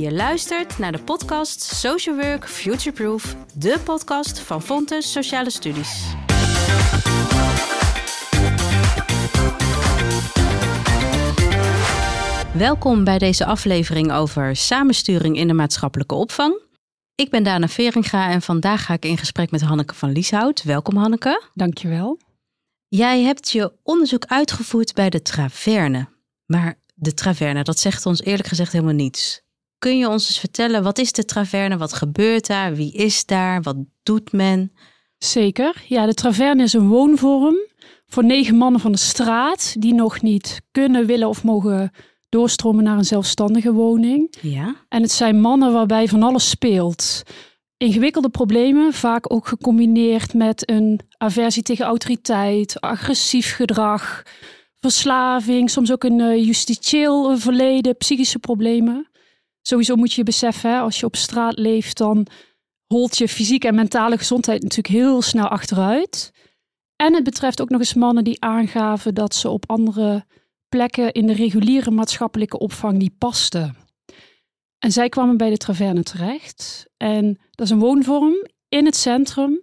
Je luistert naar de podcast Social Work Futureproof, de podcast van Fontes Sociale Studies. Welkom bij deze aflevering over samensturing in de maatschappelijke opvang. Ik ben Dana Veringa en vandaag ga ik in gesprek met Hanneke van Lieshout. Welkom Hanneke. Dankjewel. Jij hebt je onderzoek uitgevoerd bij de Traverne. Maar de Traverne, dat zegt ons eerlijk gezegd helemaal niets. Kun je ons eens vertellen, wat is de Traverne? Wat gebeurt daar? Wie is daar? Wat doet men? Zeker. Ja, de Traverne is een woonvorm voor negen mannen van de straat die nog niet kunnen, willen of mogen doorstromen naar een zelfstandige woning. Ja. En het zijn mannen waarbij van alles speelt. Ingewikkelde problemen, vaak ook gecombineerd met een aversie tegen autoriteit, agressief gedrag, verslaving, soms ook een uh, justitieel verleden, psychische problemen. Sowieso moet je beseffen, hè, als je op straat leeft, dan holt je fysieke en mentale gezondheid natuurlijk heel snel achteruit. En het betreft ook nog eens mannen die aangaven dat ze op andere plekken in de reguliere maatschappelijke opvang niet pasten. En zij kwamen bij de Traverne terecht. En dat is een woonvorm in het centrum,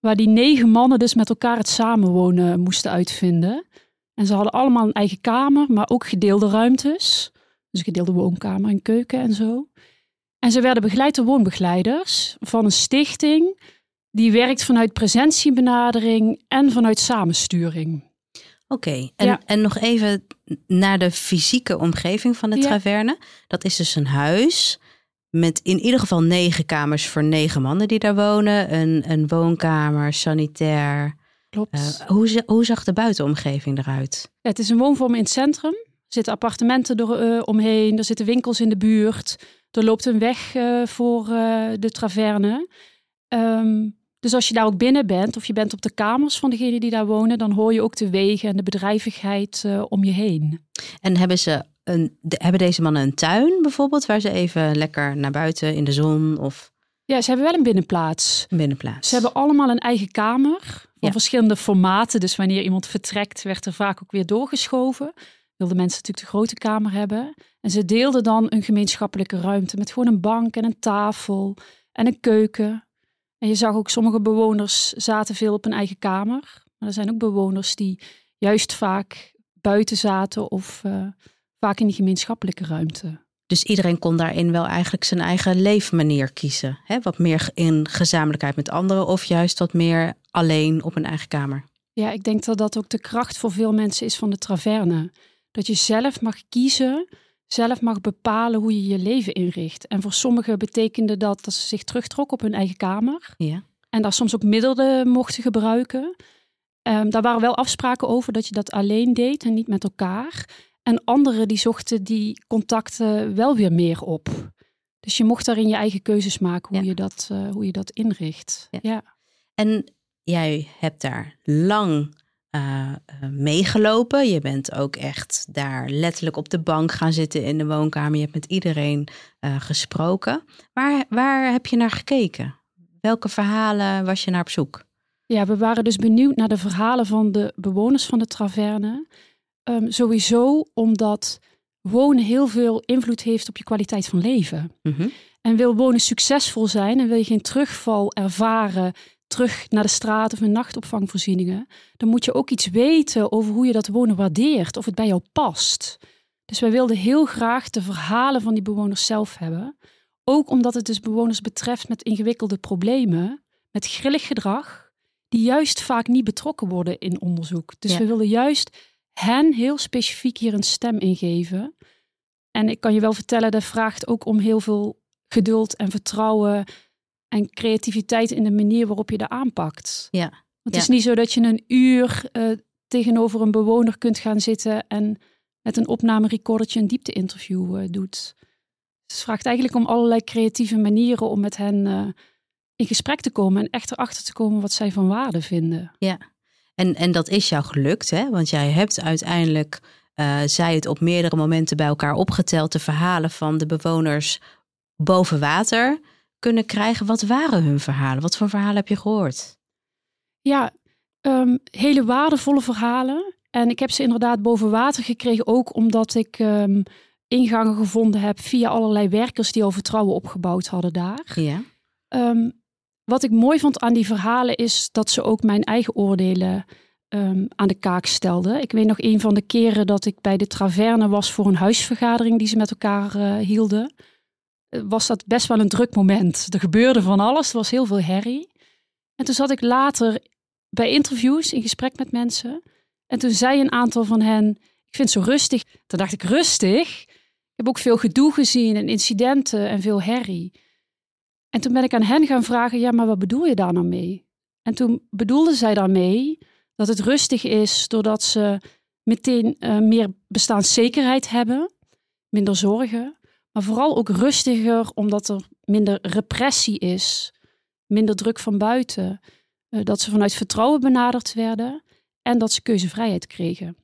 waar die negen mannen dus met elkaar het samenwonen moesten uitvinden. En ze hadden allemaal een eigen kamer, maar ook gedeelde ruimtes. Dus gedeelde woonkamer en keuken en zo. En ze werden begeleid door woonbegeleiders van een stichting die werkt vanuit presentiebenadering en vanuit samensturing. Oké, en, en nog even naar de fysieke omgeving van de ja. Traverne. Dat is dus een huis met in ieder geval negen kamers voor negen mannen die daar wonen. Een, een woonkamer, sanitair. Klopt. Uh, hoe, hoe zag de buitenomgeving eruit? Ja, het is een woonvorm in het centrum. Er zitten appartementen door, uh, omheen, er zitten winkels in de buurt. Er loopt een weg uh, voor de Traverne. Um, dus als je daar ook binnen bent of je bent op de kamers van degenen die daar wonen, dan hoor je ook de wegen en de bedrijvigheid uh, om je heen. En hebben ze een, de, hebben deze mannen een tuin bijvoorbeeld, waar ze even lekker naar buiten in de zon of? Ja, ze hebben wel een binnenplaats. Een binnenplaats. Ze hebben allemaal een eigen kamer van ja. verschillende formaten. Dus wanneer iemand vertrekt, werd er vaak ook weer doorgeschoven. Wilden mensen natuurlijk de grote kamer hebben. En ze deelden dan een gemeenschappelijke ruimte met gewoon een bank en een tafel en een keuken. En je zag ook sommige bewoners zaten veel op een eigen kamer. Maar er zijn ook bewoners die juist vaak buiten zaten of uh, vaak in die gemeenschappelijke ruimte. Dus iedereen kon daarin wel eigenlijk zijn eigen leefmanier kiezen. Hè? Wat meer in gezamenlijkheid met anderen of juist wat meer alleen op een eigen kamer. Ja, ik denk dat dat ook de kracht voor veel mensen is van de traverne. Dat je zelf mag kiezen zelf mag bepalen hoe je je leven inricht. En voor sommigen betekende dat dat ze zich terugtrokken op hun eigen kamer. Ja. En daar soms ook middelen mochten gebruiken. Um, daar waren wel afspraken over dat je dat alleen deed en niet met elkaar. En anderen die zochten die contacten wel weer meer op. Dus je mocht daarin je eigen keuzes maken hoe, ja. je, dat, uh, hoe je dat inricht. Ja. ja. En jij hebt daar lang uh, meegelopen. Je bent ook echt daar letterlijk op de bank gaan zitten in de woonkamer. Je hebt met iedereen uh, gesproken. Waar, waar heb je naar gekeken? Welke verhalen was je naar op zoek? Ja, we waren dus benieuwd naar de verhalen van de bewoners van de Traverne. Um, sowieso omdat wonen heel veel invloed heeft op je kwaliteit van leven. Mm -hmm. En wil wonen succesvol zijn en wil je geen terugval ervaren terug naar de straat of in nachtopvangvoorzieningen, dan moet je ook iets weten over hoe je dat wonen waardeert, of het bij jou past. Dus wij wilden heel graag de verhalen van die bewoners zelf hebben. Ook omdat het dus bewoners betreft met ingewikkelde problemen, met grillig gedrag, die juist vaak niet betrokken worden in onderzoek. Dus ja. we wilden juist hen heel specifiek hier een stem in geven. En ik kan je wel vertellen, dat vraagt ook om heel veel geduld en vertrouwen en creativiteit in de manier waarop je dat aanpakt. Ja. Want het ja. is niet zo dat je een uur uh, tegenover een bewoner kunt gaan zitten en met een opnamerecordertje een diepte-interview uh, doet. Dus het vraagt eigenlijk om allerlei creatieve manieren om met hen uh, in gesprek te komen en echt erachter te komen wat zij van waarde vinden. Ja, en, en dat is jou gelukt, hè? Want jij hebt uiteindelijk, zij het op meerdere momenten bij elkaar opgeteld, de verhalen van de bewoners boven water kunnen krijgen. Wat waren hun verhalen? Wat voor verhalen heb je gehoord? Ja, um, hele waardevolle verhalen. En ik heb ze inderdaad boven water gekregen, ook omdat ik um, ingangen gevonden heb via allerlei werkers die al vertrouwen opgebouwd hadden daar. Ja. Ehm, wat ik mooi vond aan die verhalen is dat ze ook mijn eigen oordelen ehm, aan de kaak stelden. Ik weet nog een van de keren dat ik bij de Traverne was voor een huisvergadering die ze met elkaar uh, hielden. Eh, was dat best wel een druk moment. Er gebeurde van alles, er was heel veel herrie. En toen zat ik later bij interviews in gesprek met mensen. En toen zei een aantal van hen: Ik vind het zo rustig. Toen dacht ik: Rustig? Ik heb ook veel gedoe gezien en incidenten en veel herrie. En toen ben ik aan hen gaan vragen: Ja, maar wat bedoel je daar nou mee? En toen bedoelden zij daarmee dat het rustig is doordat ze meteen uh, meer bestaanszekerheid hebben, minder zorgen, maar vooral ook rustiger omdat er minder repressie is, minder druk van buiten, uh, dat ze vanuit vertrouwen benaderd werden en dat ze keuzevrijheid kregen.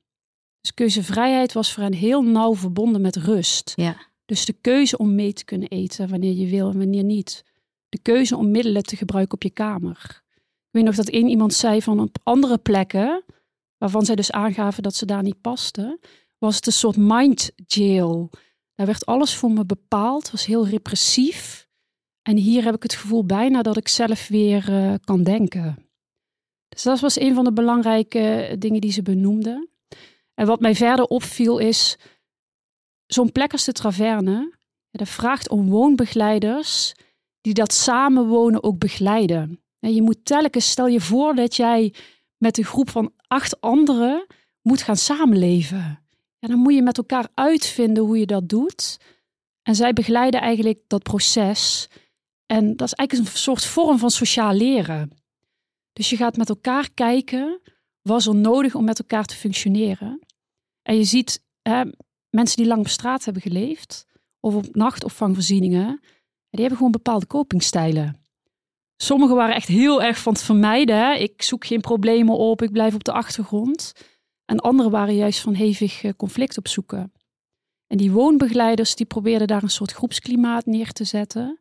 Dus keuzevrijheid was voor hen heel nauw verbonden met rust. Ja. Dus de keuze om mee te kunnen eten wanneer je wil en wanneer niet. De keuze om middelen te gebruiken op je kamer. Ik weet nog dat één iemand zei van op andere plekken, waarvan zij dus aangaven dat ze daar niet pasten, was het een soort mind jail. Daar werd alles voor me bepaald, was heel repressief. En hier heb ik het gevoel bijna dat ik zelf weer uh, kan denken. Dus dat was een van de belangrijke dingen die ze benoemden. En wat mij verder opviel is, zo'n plek als de Traverne, dat vraagt om woonbegeleiders die dat samenwonen ook begeleiden. En je moet telkens, stel je voor dat jij met een groep van acht anderen moet gaan samenleven. En dan moet je met elkaar uitvinden hoe je dat doet. En zij begeleiden eigenlijk dat proces. En dat is eigenlijk een soort vorm van sociaal leren. Dus je gaat met elkaar kijken, wat er nodig om met elkaar te functioneren? En je ziet hè, mensen die lang op straat hebben geleefd, of op nachtopvangvoorzieningen, die hebben gewoon bepaalde copingstijlen. Sommigen waren echt heel erg van het vermijden. Ik zoek geen problemen op, ik blijf op de achtergrond. En anderen waren juist van hevig eh, conflict opzoeken. En die woonbegeleiders die probeerden daar een soort groepsklimaat neer te zetten.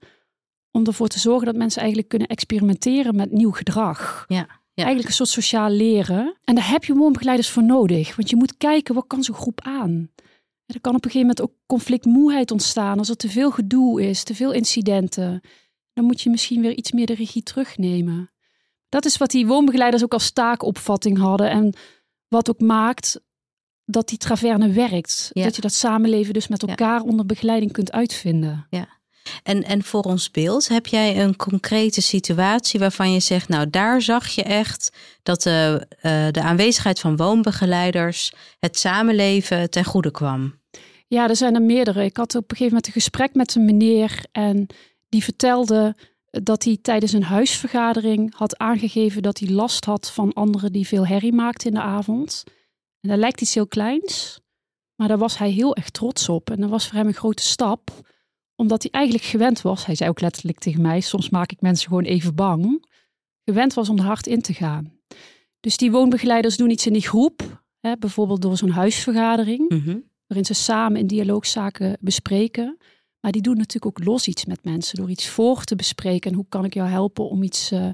Om ervoor te zorgen dat mensen eigenlijk kunnen experimenteren met nieuw gedrag. Ja, ja. Eigenlijk een soort sociaal leren. En daar heb je woonbegeleiders voor nodig. Want je moet kijken, wat kan zo'n groep aan? Er kan op een gegeven moment ook conflictmoeheid ontstaan. Als er te veel gedoe is, te veel incidenten. Dan moet je misschien weer iets meer de regie terugnemen. Dat is wat die woonbegeleiders ook als taakopvatting hadden. En wat ook maakt dat die traverne werkt. Dat je dat samenleven dus met elkaar onder begeleiding kunt uitvinden. Ja. En, en voor ons beeld, heb jij een concrete situatie waarvan je zegt, nou daar zag je echt dat de, uh, de aanwezigheid van woonbegeleiders het samenleven ten goede kwam? Ja, er zijn er meerdere. Ik had op een gegeven moment een gesprek met een meneer en die vertelde dat hij tijdens een huisvergadering had aangegeven dat hij last had van anderen die veel herrie maakten in de avond. En dat lijkt iets heel kleins, maar daar was hij heel erg trots op. En dat was voor hem een grote stap, omdat hij eigenlijk gewend was. Hij zei ook letterlijk tegen mij: soms maak ik mensen gewoon even bang. Gewend was om er hard in te gaan. Dus die woonbegeleiders doen iets in die groep, hè, bijvoorbeeld door zo'n huisvergadering, Mhm. waarin ze samen in dialoogzaken bespreken. Maar die doen natuurlijk ook los iets met mensen door iets voor te bespreken. En hoe kan ik jou helpen om iets, uh,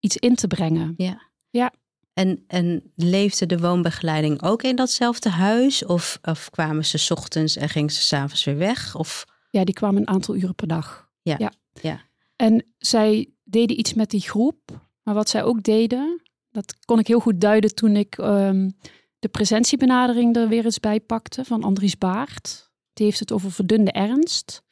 iets in te brengen? Ja. Ja. En, en leefde de woonbegeleiding ook in datzelfde huis? Of, of kwamen ze 's ochtends en gingen ze s'avonds weer weg? Of... Ja, die kwamen een aantal uren per dag. Ja. Ja. ja. En zij deden iets met die groep. Maar wat zij ook deden, dat kon ik heel goed duiden toen ik um, de presentiebenadering er weer eens bij pakte van Andries Baart. Die heeft het over verdunde ernst.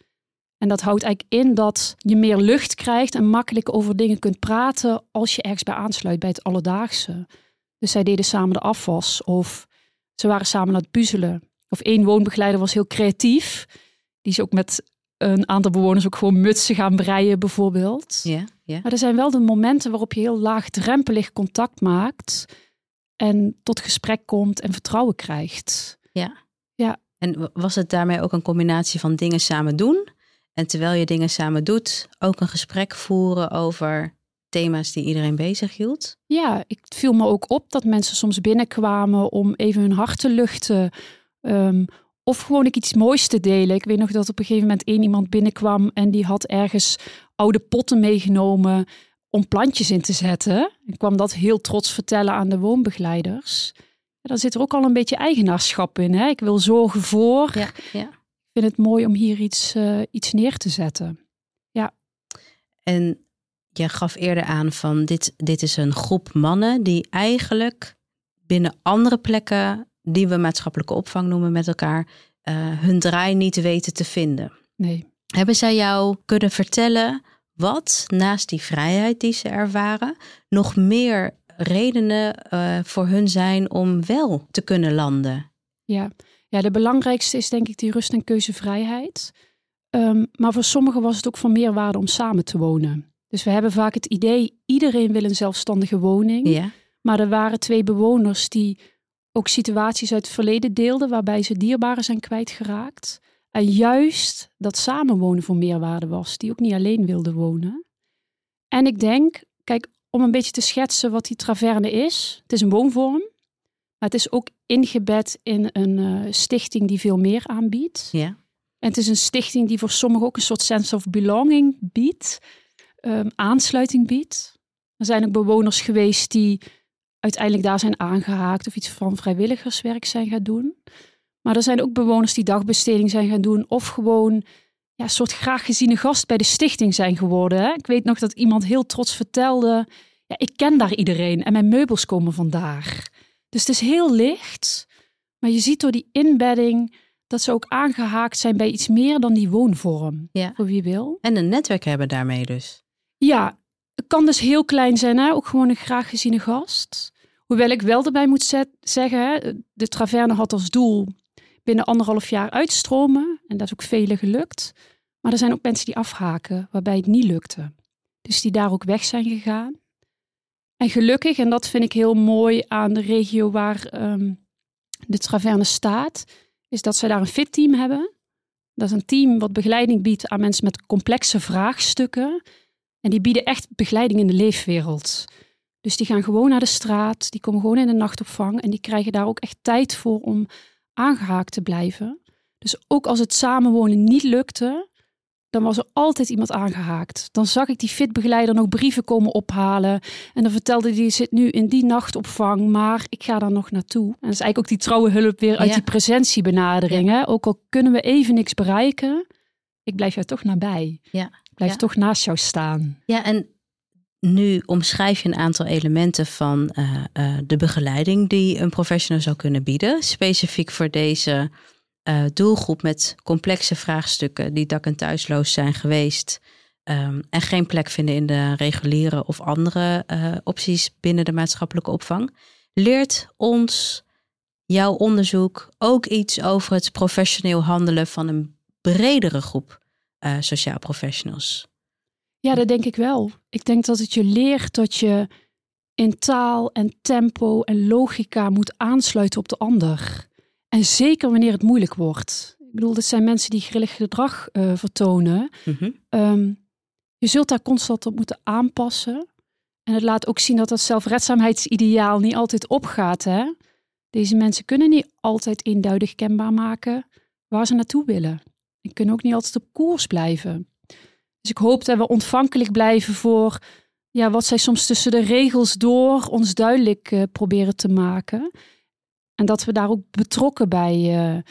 En dat houdt eigenlijk in dat je meer lucht krijgt en makkelijk over dingen kunt praten als je ergens bij aansluit bij het alledaagse. Dus zij deden samen de afwas of ze waren samen aan het puzzelen. Of één woonbegeleider was heel creatief. Die is ook met een aantal bewoners ook gewoon mutsen gaan breien bijvoorbeeld. Ja, ja. Maar er zijn wel de momenten waarop je heel laagdrempelig contact maakt en tot gesprek komt en vertrouwen krijgt. Ja. Ja. En was het daarmee ook een combinatie van dingen samen doen? En terwijl je dingen samen doet, ook een gesprek voeren over thema's die iedereen bezig hield? Ja, ik viel me ook op dat mensen soms binnenkwamen om even hun hart te luchten. Um, of gewoon ik iets moois te delen. Ik weet nog dat op een gegeven moment één iemand binnenkwam en die had ergens oude potten meegenomen om plantjes in te zetten. Ik kwam dat heel trots vertellen aan de woonbegeleiders. Dan zit er ook al een beetje eigenaarschap in. Hè? Ik wil zorgen voor. Ja, ja. vind het mooi om hier iets, uh, iets neer te zetten. Ja. En je gaf eerder aan van dit, dit is een groep mannen die eigenlijk binnen andere plekken die we maatschappelijke opvang noemen met elkaar, uh, hun draai niet weten te vinden. Nee. Hebben zij jou kunnen vertellen wat naast die vrijheid die ze ervaren, nog meer redenen uh, voor hun zijn om wel te kunnen landen? Ja. ja, de belangrijkste is denk ik die rust- en keuzevrijheid. Um, maar voor sommigen was het ook van meerwaarde om samen te wonen. Dus we hebben vaak het idee, iedereen wil een zelfstandige woning. Ja. Maar er waren twee bewoners die ook situaties uit het verleden deelden waarbij ze dierbaren zijn kwijtgeraakt. En juist dat samenwonen voor meerwaarde was, die ook niet alleen wilden wonen. En ik denk, kijk, om een beetje te schetsen wat die traverne is. Het is een woonvorm, maar het is ook ingebed in een uh, stichting die veel meer aanbiedt. Ja. En het is een stichting die voor sommigen ook een soort sense of belonging biedt, um, aansluiting biedt. Er zijn ook bewoners geweest die uiteindelijk daar zijn aangehaakt of iets van vrijwilligerswerk zijn gaan doen. Maar er zijn ook bewoners die dagbesteding zijn gaan doen of gewoon ja, een soort graag geziene gast bij de stichting zijn geworden. Hè? Ik weet nog dat iemand heel trots vertelde, ja, ik ken daar iedereen en mijn meubels komen vandaar. Dus het is heel licht, maar je ziet door die inbedding dat ze ook aangehaakt zijn bij iets meer dan die woonvorm, ja. voor wie wil. En een netwerk hebben daarmee dus. Ja, het kan dus heel klein zijn, hè? ook gewoon een graag geziene gast. Hoewel ik wel erbij moet zeggen, de Traverne had als doel binnen anderhalf jaar uitstromen. En dat is ook vele gelukt. Maar er zijn ook mensen die afhaken, waarbij het niet lukte. Dus die daar ook weg zijn gegaan. En gelukkig, en dat vind ik heel mooi aan de regio waar um, de Traverne staat, is dat zij daar een fit team hebben. Dat is een team wat begeleiding biedt aan mensen met complexe vraagstukken. En die bieden echt begeleiding in de leefwereld. Dus die gaan gewoon naar de straat, die komen gewoon in de nachtopvang en die krijgen daar ook echt tijd voor om aangehaakt te blijven. Dus ook als het samenwonen niet lukte, dan was er altijd iemand aangehaakt. Dan zag ik die fitbegeleider nog brieven komen ophalen. En dan vertelde die zit nu in die nachtopvang, maar ik ga daar nog naartoe. En dat is eigenlijk ook die trouwe hulp weer uit Ja. die presentiebenadering. Hè? Ook al kunnen we even niks bereiken, ik blijf jou toch nabij. Ja. Ik blijf Ja. toch naast jou staan. Ja, en nu omschrijf je een aantal elementen van eh, eh, de begeleiding die een professional zou kunnen bieden. Specifiek voor deze eh, doelgroep met complexe vraagstukken die dak- en thuisloos zijn geweest. ehm, en geen plek vinden in de reguliere of andere opties binnen de maatschappelijke opvang. Leert ons jouw onderzoek ook iets over het professioneel handelen van een bredere groep sociaal professionals? Ja, dat denk ik wel. Ik denk dat het je leert dat je in taal en tempo en logica moet aansluiten op de ander. En zeker wanneer het moeilijk wordt. Ik bedoel, dit zijn mensen die grillig gedrag eh, vertonen. Mhm. Ehm, je zult daar constant op moeten aanpassen. En het laat ook zien dat dat zelfredzaamheidsideaal niet altijd opgaat. Hè? Deze mensen kunnen niet altijd eenduidig kenbaar maken waar ze naartoe willen. En kunnen ook niet altijd op koers blijven. Dus ik hoop dat we ontvankelijk blijven voor ja, wat zij soms tussen de regels door ons duidelijk eh, proberen te maken. En dat we daar ook betrokken bij, eh,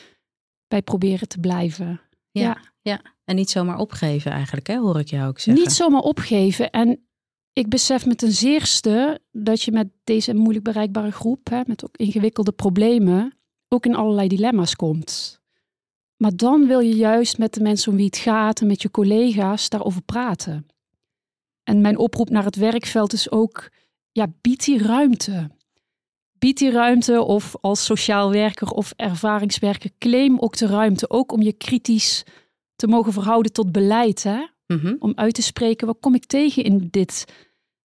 bij proberen te blijven. Ja, ja. En niet zomaar opgeven eigenlijk, hè, hoor ik jou ook zeggen. Niet zomaar opgeven. En ik besef met ten zeerste dat je met deze moeilijk bereikbare groep, hè, met ook ingewikkelde problemen, ook in allerlei dilemma's komt. Maar dan wil je juist met de mensen om wie het gaat en met je collega's daarover praten. En mijn oproep naar het werkveld is ook, ja, bied die ruimte. Bied die ruimte of als sociaal werker of ervaringswerker claim ook de ruimte. Ook om je kritisch te mogen verhouden tot beleid. Hè? Mhm. om uit te spreken, wat kom ik tegen in dit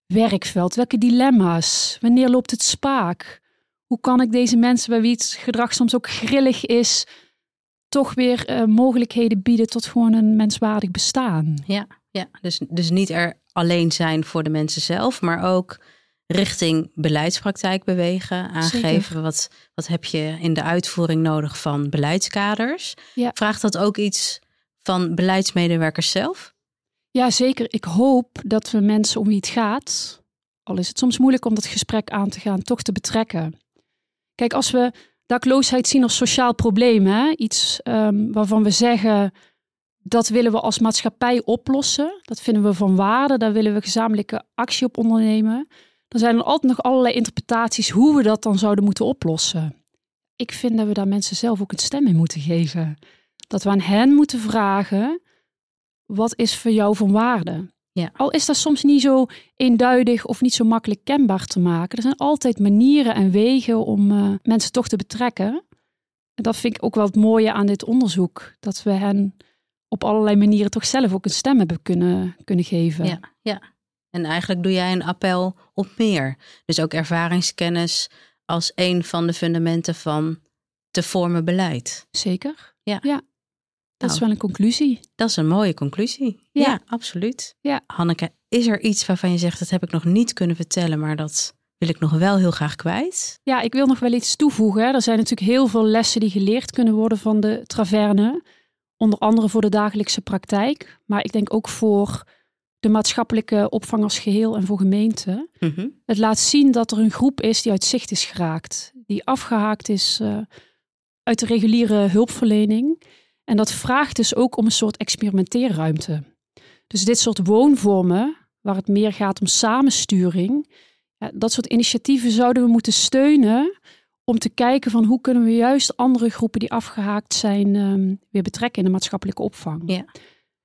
werkveld? Welke dilemma's? Wanneer loopt het spaak? Hoe kan ik deze mensen bij wie het gedrag soms ook grillig is, toch weer eh, mogelijkheden bieden tot gewoon een menswaardig bestaan? Ja, ja. Dus, dus niet er alleen zijn voor de mensen zelf, maar ook richting beleidspraktijk bewegen. Aangeven wat, wat heb je in de uitvoering nodig van beleidskaders. Ja. Vraagt dat ook iets van beleidsmedewerkers zelf? Ja, zeker. Ik hoop dat we mensen om wie het gaat, al is het soms moeilijk om dat gesprek aan te gaan, toch te betrekken. Kijk, als we dakloosheid zien als sociaal probleem. Hè? Iets ehm, waarvan we zeggen dat willen we als maatschappij oplossen. Dat vinden we van waarde. Daar willen we gezamenlijke actie op ondernemen. Dan zijn er altijd nog allerlei interpretaties hoe we dat dan zouden moeten oplossen. Ik vind dat we daar mensen zelf ook een stem in moeten geven. Dat we aan hen moeten vragen: wat is voor jou van waarde? Ja. Al is dat soms niet zo eenduidig of niet zo makkelijk kenbaar te maken. Er zijn altijd manieren en wegen om uh, mensen toch te betrekken. En dat vind ik ook wel het mooie aan dit onderzoek. Dat we hen op allerlei manieren toch zelf ook een stem hebben kunnen, kunnen geven. Ja, ja. En eigenlijk doe jij een appel op meer. Dus ook ervaringskennis als een van de fundamenten van te vormen beleid. Zeker. Ja. ja. Dat is Nou. wel een conclusie. Dat is een mooie conclusie. Ja. Ja, absoluut. Ja. Hanneke, is er iets waarvan je zegt dat heb ik nog niet kunnen vertellen, maar dat wil ik nog wel heel graag kwijt? Ja, ik wil nog wel iets toevoegen. Er zijn natuurlijk heel veel lessen die geleerd kunnen worden van de traverne. Onder andere voor de dagelijkse praktijk. Maar ik denk ook voor de maatschappelijke opvang als geheel en voor gemeenten. Mhm. Het laat zien dat er een groep is die uit zicht is geraakt. Die afgehaakt is eh, uit de reguliere hulpverlening. En dat vraagt dus ook om een soort experimenteerruimte. Dus dit soort woonvormen, waar het meer gaat om samensturing. Dat soort initiatieven zouden we moeten steunen om te kijken van hoe kunnen we juist andere groepen die afgehaakt zijn ehm, weer betrekken in de maatschappelijke opvang. Ja.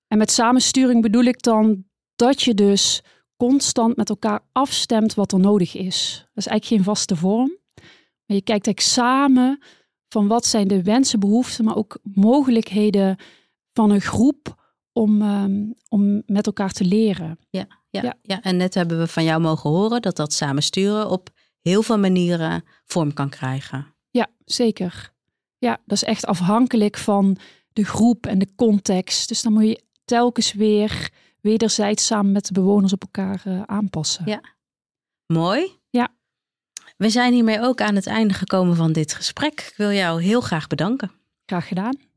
En met samensturing bedoel ik dan dat je dus constant met elkaar afstemt wat er nodig is. Dat is eigenlijk geen vaste vorm. Maar je kijkt eigenlijk samen van wat zijn de wensen, behoeften, maar ook mogelijkheden van een groep om, ehm, om met elkaar te leren. Ja, Ja. ja. en net hebben we van jou mogen horen dat dat samen sturen op heel veel manieren vorm kan krijgen. Ja, zeker. Ja, dat is echt afhankelijk van de groep en de context. Dus dan moet je telkens weer wederzijds samen met de bewoners op elkaar eh, aanpassen. Ja. Mooi. We zijn hiermee ook aan het einde gekomen van dit gesprek. Ik wil jou heel graag bedanken. Graag gedaan.